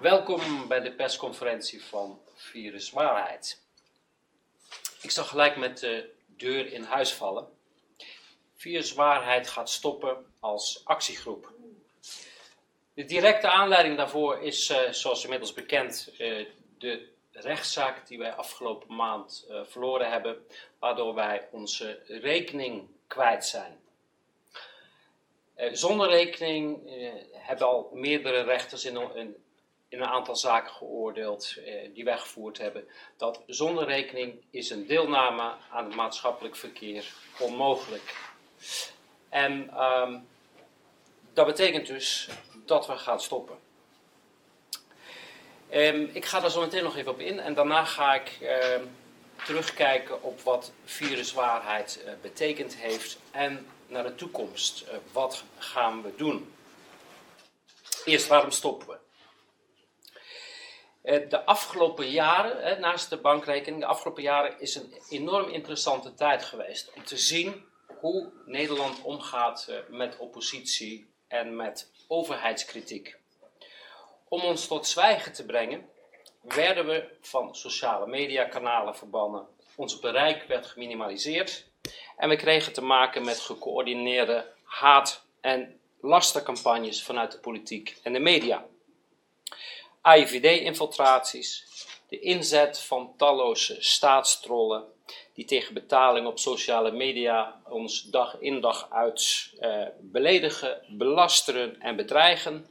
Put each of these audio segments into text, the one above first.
Welkom bij de persconferentie van Viruswaarheid. Ik zal gelijk met de deur in huis vallen. Viruswaarheid gaat stoppen als actiegroep. De directe aanleiding daarvoor is, uh, zoals inmiddels bekend, uh, de rechtszaak die wij afgelopen maand uh, verloren hebben, waardoor wij onze rekening kwijt zijn. zonder rekening hebben al meerdere rechters in, in, in een aantal zaken geoordeeld die wij gevoerd hebben, dat zonder rekening is een deelname aan het maatschappelijk verkeer onmogelijk. En um, dat betekent dus dat we gaan stoppen. Um, ik ga daar zo meteen nog even op in en daarna ga ik uh, terugkijken op wat viruswaarheid uh, betekend heeft en naar de toekomst. Uh, wat gaan we doen? Eerst, waarom stoppen we? Eh, de afgelopen jaren, naast de bankrekening, de afgelopen jaren is een enorm interessante tijd geweest om te zien hoe Nederland omgaat met oppositie en met overheidskritiek. Om ons tot zwijgen te brengen, werden we van sociale mediakanalen verbannen. Ons bereik werd geminimaliseerd en we kregen te maken met gecoördineerde haat- en lastencampagnes vanuit de politiek en de media. AIVD-infiltraties, de inzet van talloze staatstrollen die tegen betaling op sociale media ons dag in dag uit uh, beledigen, belasteren en bedreigen,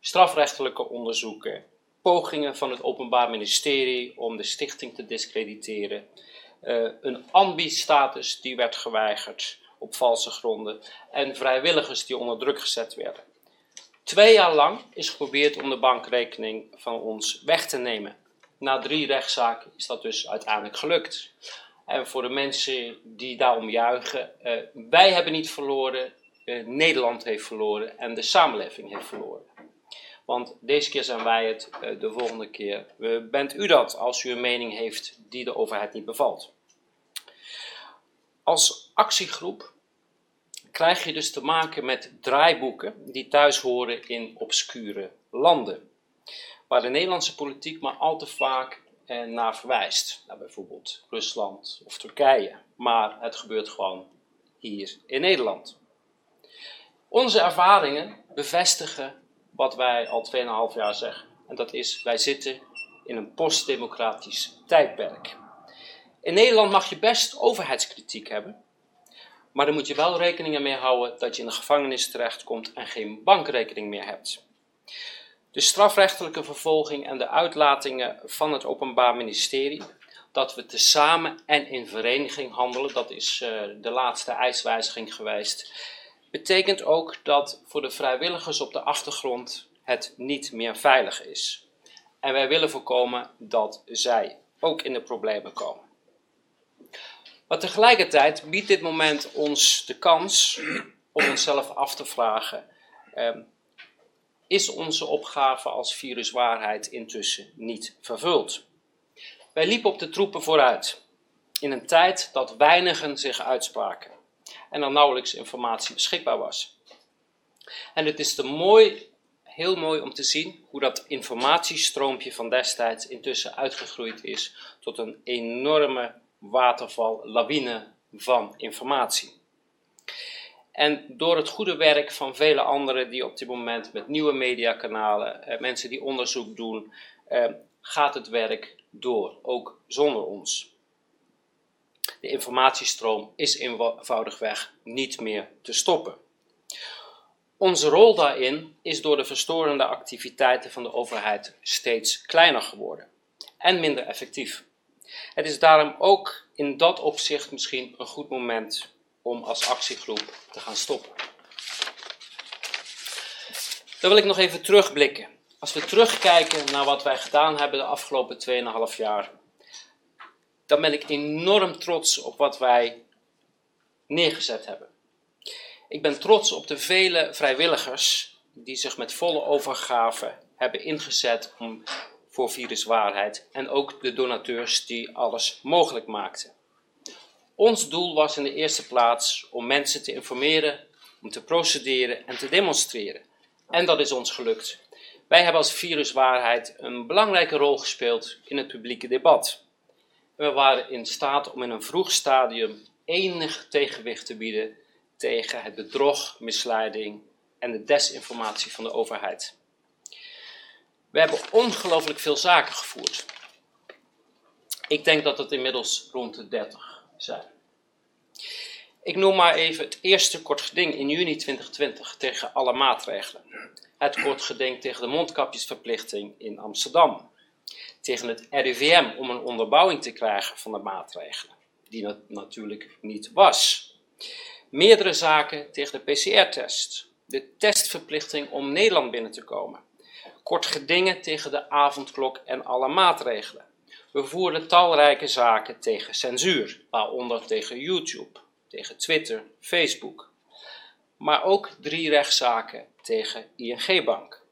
strafrechtelijke onderzoeken, pogingen van het Openbaar Ministerie om de stichting te discrediteren, uh, een ambi-status die werd geweigerd op valse gronden en vrijwilligers die onder druk gezet werden. Twee jaar lang is geprobeerd om de bankrekening van ons weg te nemen. Na drie rechtszaken is dat dus uiteindelijk gelukt. En voor de mensen die daarom juichen, uh, wij hebben niet verloren, uh, Nederland heeft verloren en de samenleving heeft verloren. Want deze keer zijn wij het, uh, de volgende keer bent u dat als u een mening heeft die de overheid niet bevalt. Als actiegroep krijg je dus te maken met draaiboeken die thuis horen in obscure landen. Waar de Nederlandse politiek maar al te vaak en naar verwijst. Naar bijvoorbeeld Rusland of Turkije. Maar het gebeurt gewoon hier in Nederland. Onze ervaringen bevestigen wat wij al 2,5 jaar zeggen. En dat is, wij zitten in een postdemocratisch tijdperk. In Nederland mag je best overheidskritiek hebben. Maar dan moet je wel rekening mee houden dat je in de gevangenis terechtkomt en geen bankrekening meer hebt. De strafrechtelijke vervolging en de uitlatingen van het Openbaar Ministerie, dat we tezamen en in vereniging handelen, dat is uh, de laatste eiswijziging geweest, betekent ook dat voor de vrijwilligers op de achtergrond het niet meer veilig is. En wij willen voorkomen dat zij ook in de problemen komen. Maar tegelijkertijd biedt dit moment ons de kans om onszelf af te vragen. Eh, is onze opgave als viruswaarheid intussen niet vervuld. Wij liepen op de troepen vooruit, in een tijd dat weinigen zich uitspraken en er nauwelijks informatie beschikbaar was. En het is te mooi, heel mooi om te zien hoe dat informatiestroompje van destijds intussen uitgegroeid is tot een enorme waterval, lawine van informatie. En door het goede werk van vele anderen die op dit moment met nieuwe mediakanalen, eh, mensen die onderzoek doen, eh, gaat het werk door, ook zonder ons. De informatiestroom is eenvoudigweg niet meer te stoppen. Onze rol daarin is door de verstorende activiteiten van de overheid steeds kleiner geworden en minder effectief. Het is daarom ook in dat opzicht misschien een goed moment om als actiegroep te gaan stoppen. Dan wil ik nog even terugblikken. Als we terugkijken naar wat wij gedaan hebben de afgelopen 2,5 jaar, dan ben ik enorm trots op wat wij neergezet hebben. Ik ben trots op de vele vrijwilligers die zich met volle overgave hebben ingezet om, voor viruswaarheid en ook de donateurs die alles mogelijk maakten. Ons doel was in de eerste plaats om mensen te informeren, om te procederen en te demonstreren. En dat is ons gelukt. Wij hebben als viruswaarheid een belangrijke rol gespeeld in het publieke debat. We waren in staat om in een vroeg stadium enig tegenwicht te bieden tegen het bedrog, misleiding en de desinformatie van de overheid. We hebben ongelooflijk veel zaken gevoerd. Ik denk dat het inmiddels rond de 30 zijn. Ik noem maar even het eerste kort geding in juni 2020 tegen alle maatregelen. Het kort geding tegen de mondkapjesverplichting in Amsterdam. Tegen het RIVM om een onderbouwing te krijgen van de maatregelen, die dat natuurlijk niet was. Meerdere zaken tegen de PCR-test. De testverplichting om Nederland binnen te komen. Kort gedingen tegen de avondklok en alle maatregelen. We voerden talrijke zaken tegen censuur, waaronder tegen YouTube, tegen Twitter, Facebook. Maar ook drie rechtszaken tegen ING Bank.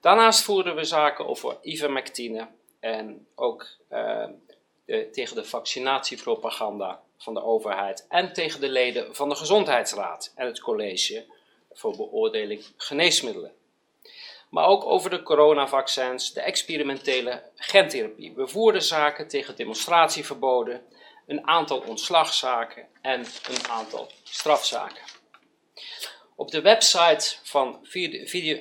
Daarnaast voerden we zaken over ivermectine en ook de, tegen de vaccinatiepropaganda van de overheid en tegen de leden van de Gezondheidsraad en het college voor beoordeling geneesmiddelen. Maar ook over de coronavaccins, de experimentele gentherapie. We voerden zaken tegen demonstratieverboden, een aantal ontslagzaken en een aantal strafzaken. Op de website van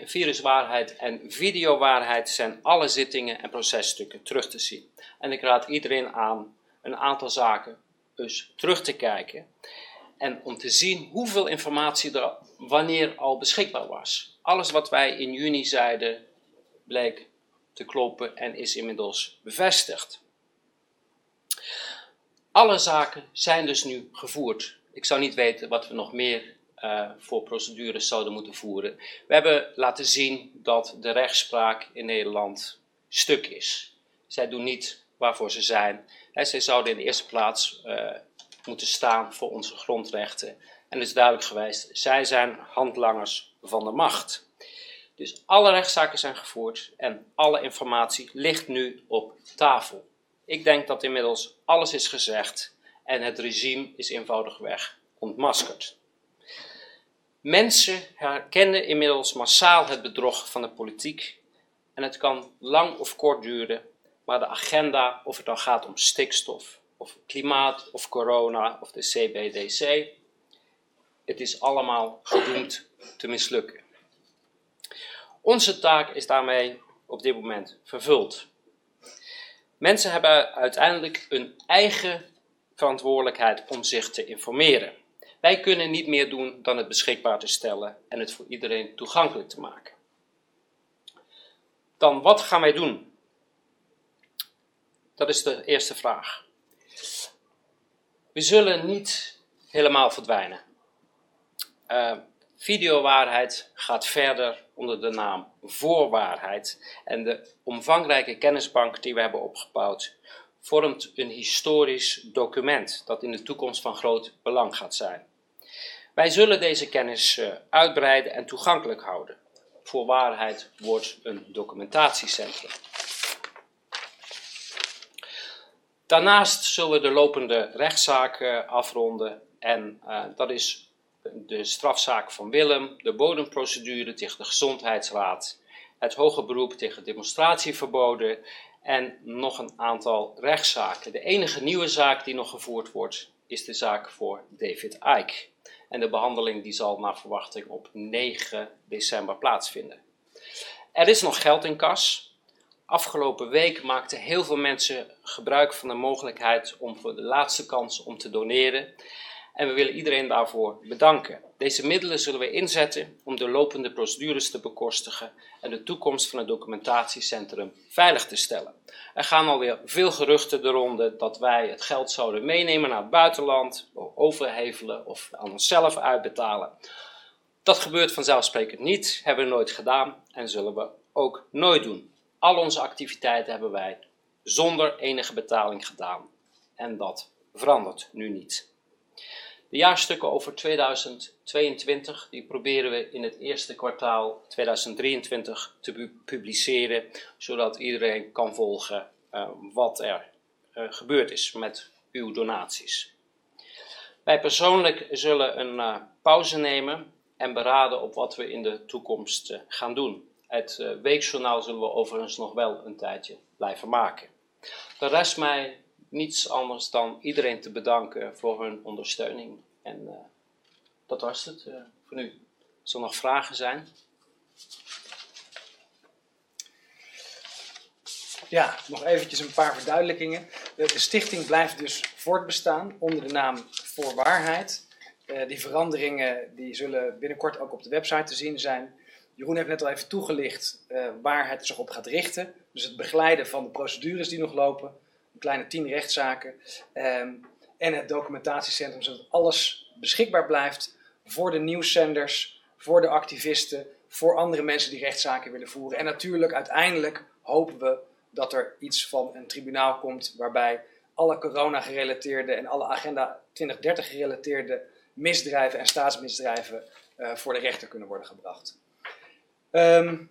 Viruswaarheid en Videowaarheid zijn alle zittingen en processtukken terug te zien. En ik raad iedereen aan een aantal zaken dus terug te kijken en om te zien hoeveel informatie er wanneer al beschikbaar was. Alles wat wij in juni zeiden bleek te kloppen en is inmiddels bevestigd. Alle zaken zijn dus nu gevoerd. Ik zou niet weten wat we nog meer uh, voor procedures zouden moeten voeren. We hebben laten zien dat de rechtspraak in Nederland stuk is. Zij doen niet waarvoor ze zijn. Zij zouden in de eerste plaats uh, moeten staan voor onze grondrechten. En het is duidelijk geweest, zij zijn handlangers van de macht. Dus alle rechtszaken zijn gevoerd en alle informatie ligt nu op tafel. Ik denk dat inmiddels alles is gezegd en het regime is eenvoudigweg ontmaskerd. Mensen herkennen inmiddels massaal het bedrog van de politiek en het kan lang of kort duren, maar de agenda, of het dan gaat om stikstof, of klimaat, of corona, of de CBDC, het is allemaal gedoemd te mislukken. Onze taak is daarmee op dit moment vervuld. Mensen hebben uiteindelijk een eigen verantwoordelijkheid om zich te informeren. Wij kunnen niet meer doen dan het beschikbaar te stellen en het voor iedereen toegankelijk te maken. Dan, wat gaan wij doen? Dat is de eerste vraag. We zullen niet helemaal verdwijnen. Uh, videowaarheid gaat verder onder de naam voorwaarheid. En de omvangrijke kennisbank die we hebben opgebouwd vormt een historisch document dat in de toekomst van groot belang gaat zijn. Wij zullen deze kennis uh, uitbreiden en toegankelijk houden. Voorwaarheid wordt een documentatiecentrum. Daarnaast zullen we de lopende rechtszaken afronden en uh, dat is de strafzaak van Willem, de bodemprocedure tegen de Gezondheidsraad, het hoge beroep tegen demonstratieverboden en nog een aantal rechtszaken. De enige nieuwe zaak die nog gevoerd wordt is de zaak voor David Icke. En de behandeling die zal naar verwachting op 9 december plaatsvinden. Er is nog geld in kas. Afgelopen week maakten heel veel mensen gebruik van de mogelijkheid om voor de laatste kans om te doneren. En we willen iedereen daarvoor bedanken. Deze middelen zullen we inzetten om de lopende procedures te bekostigen en de toekomst van het documentatiecentrum veilig te stellen. Er gaan alweer veel geruchten de ronde dat wij het geld zouden meenemen naar het buitenland, overhevelen of aan onszelf uitbetalen. Dat gebeurt vanzelfsprekend niet, hebben we nooit gedaan en zullen we ook nooit doen. Al onze activiteiten hebben wij zonder enige betaling gedaan en dat verandert nu niet. De jaarstukken over 2022 die proberen we in het eerste kwartaal 2023 te publiceren, zodat iedereen kan volgen uh, wat er uh, gebeurd is met uw donaties. Wij persoonlijk zullen een uh, pauze nemen en beraden op wat we in de toekomst gaan doen. Het uh, weekjournaal zullen we overigens nog wel een tijdje blijven maken. Er rest mij niets anders dan iedereen te bedanken voor hun ondersteuning. En uh, dat was het uh, voor nu. Als er nog vragen zijn. Ja, nog eventjes een paar verduidelijkingen. De, de stichting blijft dus voortbestaan onder de naam Voor Waarheid. Die veranderingen die zullen binnenkort ook op de website te zien zijn. Jeroen heeft net al even toegelicht uh, waar het zich op gaat richten. Dus het begeleiden van de procedures die nog lopen. Een kleine tien rechtszaken. Um, en het documentatiecentrum, zodat alles beschikbaar blijft voor de nieuwszenders, voor de activisten, voor andere mensen die rechtszaken willen voeren. En natuurlijk, uiteindelijk hopen we dat er iets van een tribunaal komt waarbij alle corona-gerelateerde en alle agenda 2030 gerelateerde misdrijven en staatsmisdrijven uh, voor de rechter kunnen worden gebracht. Um,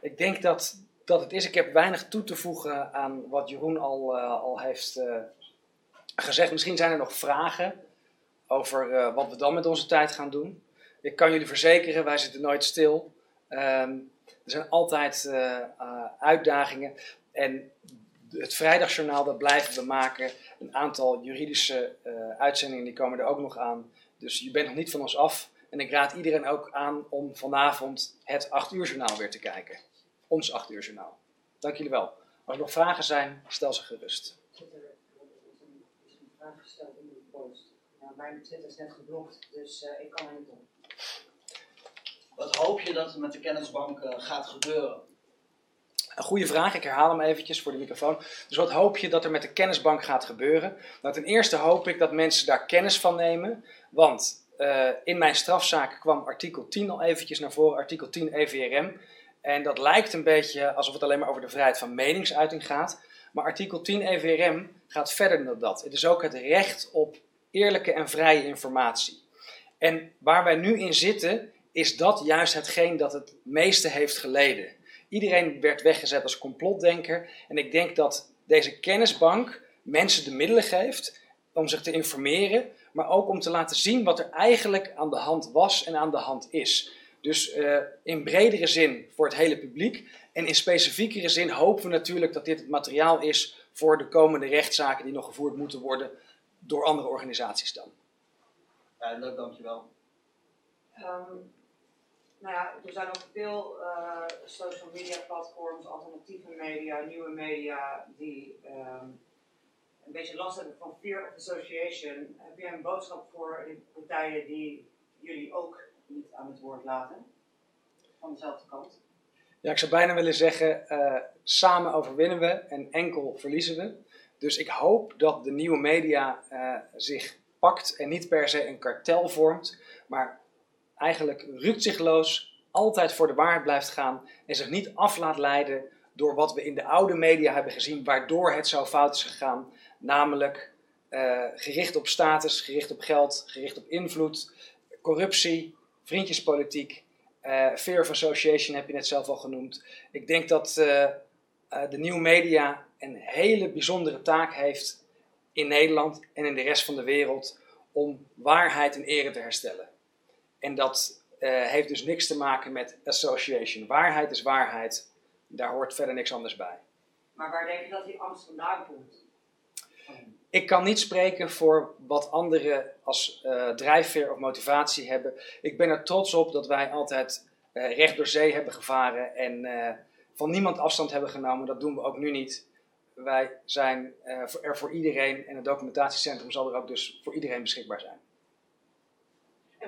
ik denk dat dat het is. Ik heb weinig toe te voegen aan wat Jeroen al, uh, al heeft uh, gezegd. Misschien zijn er nog vragen over wat we dan met onze tijd gaan doen. Ik kan jullie verzekeren, wij zitten nooit stil. Um, er zijn altijd uitdagingen. En het vrijdagjournaal, dat blijven we maken. Een aantal juridische uitzendingen, die komen er ook nog aan. Dus je bent nog niet van ons af. En ik raad iedereen ook aan om vanavond het 8 uur journaal weer te kijken. Ons 8 uur journaal. Dank jullie wel. Als er nog vragen zijn, stel ze gerust. Er is een vraag gesteld in de post. Nou, mijn Twitter is net geblokt, dus ik kan er niet om. Wat hoop je dat er met de kennisbank uh, gaat gebeuren? Een goede vraag, ik herhaal hem eventjes voor de microfoon. Dus wat hoop je dat er met de kennisbank gaat gebeuren? Nou, ten eerste hoop ik dat mensen daar kennis van nemen. Want uh, in mijn strafzaak kwam artikel 10 al eventjes naar voren, artikel 10 EVRM. En dat lijkt een beetje alsof het alleen maar over de vrijheid van meningsuiting gaat. Maar artikel 10 EVRM gaat verder dan dat. Het is ook het recht op eerlijke en vrije informatie. En waar wij nu in zitten, is dat juist hetgeen dat het meeste heeft geleden. Iedereen werd weggezet als complotdenker. En ik denk dat deze kennisbank mensen de middelen geeft om zich te informeren, maar ook om te laten zien wat er eigenlijk aan de hand was en aan de hand is. Dus uh, in bredere zin voor het hele publiek. En in specifiekere zin hopen we natuurlijk dat dit het materiaal is voor de komende rechtszaken die nog gevoerd moeten worden door andere organisaties dan. Duidelijk, dankjewel. Um, nou ja, er zijn ook veel uh, social media platforms, alternatieve media, nieuwe media, die um, een beetje last hebben van fear of association. Heb jij een boodschap voor de partijen die jullie ook niet aan het woord laten? Van dezelfde kant. Ja, ik zou bijna willen zeggen, uh, samen overwinnen we en enkel verliezen we. Dus ik hoop dat de nieuwe media uh, zich pakt en niet per se een kartel vormt, maar eigenlijk rukzichtloos altijd voor de waarheid blijft gaan en zich niet af laat leiden door wat we in de oude media hebben gezien, waardoor het zo fout is gegaan. Namelijk uh, gericht op status, gericht op geld, gericht op invloed, corruptie, vriendjespolitiek, uh, fear of association heb je net zelf al genoemd. Ik denk dat uh, de nieuwe media een hele bijzondere taak heeft in Nederland en in de rest van de wereld om waarheid en ere te herstellen. En dat heeft dus niks te maken met association. Waarheid is waarheid. Daar hoort verder niks anders bij. Maar waar denk je dat die angst vandaan komt? Ik kan niet spreken voor wat anderen als uh, drijfveer of motivatie hebben. Ik ben er trots op dat wij altijd uh, recht door zee hebben gevaren en uh, van niemand afstand hebben genomen. Dat doen we ook nu niet. Wij zijn er voor iedereen en het documentatiecentrum zal er ook dus voor iedereen beschikbaar zijn.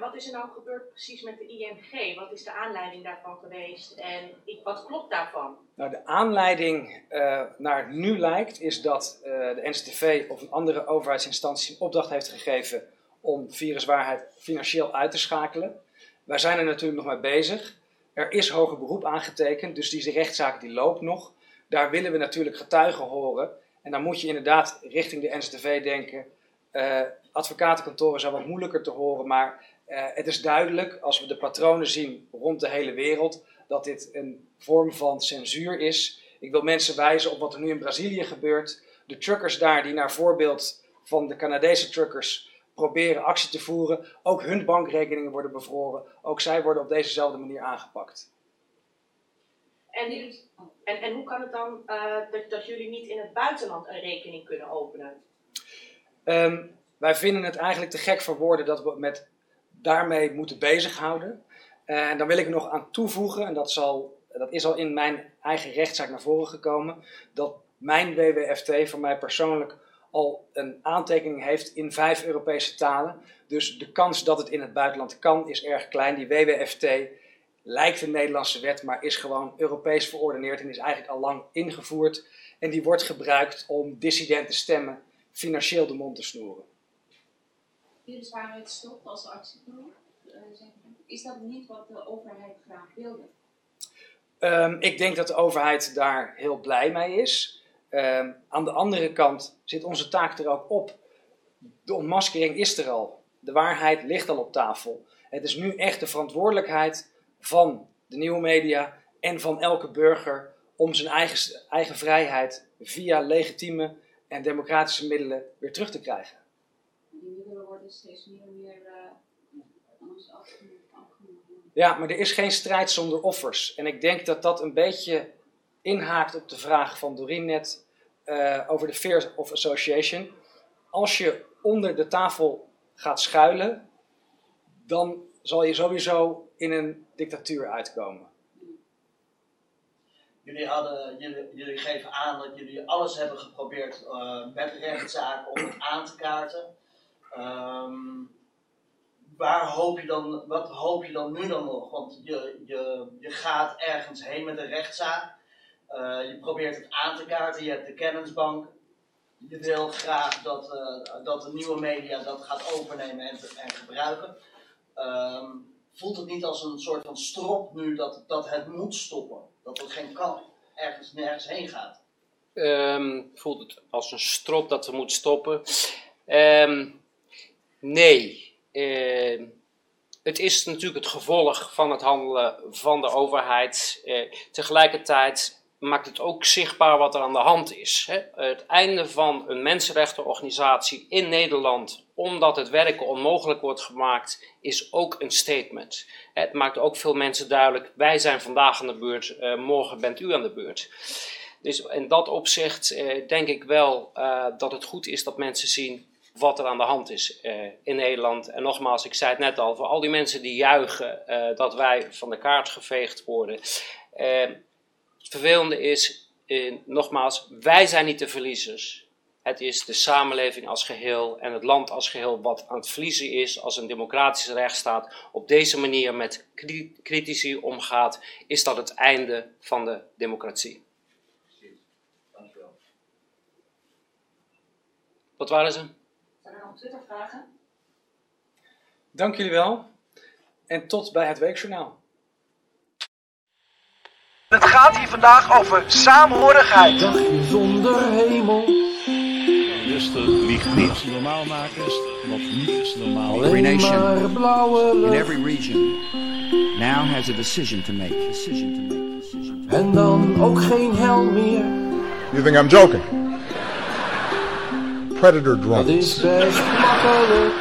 Wat is er nou gebeurd precies met de ING? Wat is de aanleiding daarvan geweest en wat klopt daarvan? Nou, de aanleiding uh, naar nu lijkt is dat uh, de NCTV of een andere overheidsinstantie een opdracht heeft gegeven om viruswaarheid financieel uit te schakelen. Wij zijn er natuurlijk nog mee bezig. Er is hoger beroep aangetekend, dus die rechtszaak die loopt nog. Daar willen we natuurlijk getuigen horen. En dan moet je inderdaad richting de NCTV denken. Uh, advocatenkantoren zijn wat moeilijker te horen, maar het is duidelijk, als we de patronen zien rond de hele wereld, dat dit een vorm van censuur is. Ik wil mensen wijzen op wat er nu in Brazilië gebeurt. De truckers daar die naar voorbeeld van de Canadese truckers proberen actie te voeren. Ook hun bankrekeningen worden bevroren. Ook zij worden op dezezelfde manier aangepakt. En, en, en hoe kan het dan uh, dat, dat jullie niet in het buitenland een rekening kunnen openen? Um, wij vinden het eigenlijk te gek voor woorden dat we met daarmee moeten bezighouden. En dan wil ik nog aan toevoegen, en dat, zal, dat is al in mijn eigen rechtszaak naar voren gekomen, dat mijn WWFT voor mij persoonlijk al een aantekening heeft in vijf Europese talen. Dus de kans dat het in het buitenland kan is erg klein. Die WWFT lijkt een Nederlandse wet, maar is gewoon Europees verordeneerd en is eigenlijk al lang ingevoerd. En die wordt gebruikt om dissidente stemmen financieel de mond te snoeren. Viruswaarheid stopt als actieplan. Uh, is dat niet wat de overheid graag wilde? Um, ik denk dat de overheid daar heel blij mee is. Um, aan de andere kant zit onze taak er ook op. De ontmaskering is er al. De waarheid ligt al op tafel. Het is nu echt de verantwoordelijkheid van de nieuwe media en van elke burger om zijn eigen, eigen vrijheid via legitieme en democratische middelen weer terug te krijgen. Steeds meer en meer uh, Ja, maar er is geen strijd zonder offers. En ik denk dat dat een beetje inhaakt op de vraag van Doreen net uh, over de Fear of Association. Als je onder de tafel gaat schuilen, dan zal je sowieso in een dictatuur uitkomen. Jullie, hadden, jullie, jullie geven aan dat jullie alles hebben geprobeerd uh, met rechtszaken om het aan te kaarten. Um, waar hoop je dan, wat hoop je dan nu dan nog? Want je, je, je gaat ergens heen met een rechtszaak. Uh, je probeert het aan te kaarten, je hebt de kennisbank. Je wil graag dat, uh, dat de nieuwe media dat gaat overnemen en, en gebruiken. Um, voelt het niet als een soort van strop nu dat, dat het moet stoppen? Dat het geen kant ergens nergens heen gaat? Um, voelt het als een strop dat we moeten stoppen? Nee. Uh, het is natuurlijk het gevolg van het handelen van de overheid. Uh, tegelijkertijd maakt het ook zichtbaar wat er aan de hand is. Hè? Het einde van een mensenrechtenorganisatie in Nederland, omdat het werken onmogelijk wordt gemaakt, is ook een statement. Het maakt ook veel mensen duidelijk: wij zijn vandaag aan de beurt, uh, morgen bent u aan de beurt. Dus in dat opzicht uh, denk ik wel dat het goed is dat mensen zien wat er aan de hand is in Nederland. En nogmaals, ik zei het net al, voor al die mensen die juichen dat wij van de kaart geveegd worden het vervelende is, eh, nogmaals, wij zijn niet de verliezers. Het is de samenleving als geheel en het land als geheel wat aan het verliezen is als een democratische rechtsstaat op deze manier met critici omgaat, is dat het einde van de democratie. Dankjewel. Wat waren ze? Zijn er nog Twitter-vragen? Dank jullie wel en tot bij het Weekjournaal. Het gaat hier vandaag over saamhorigheid. Dagje zonder hemel. Rustig ligt niet. Normaal maken is wat niet normaal. Alleen Every nation in every region now has a decision to make. Decision to make. Decision to En dan ook geen hel meer. You think I'm joking? Predator Dat drones. is best makkelijk.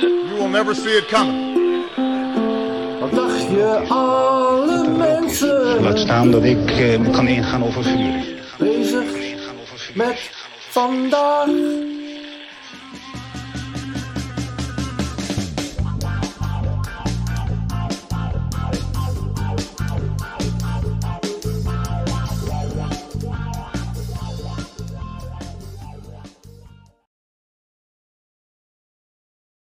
You will never see it coming. Wat dacht je, alle mensen Laat staan dat ik eh, kan ingaan over vuur. bezig met vandaag.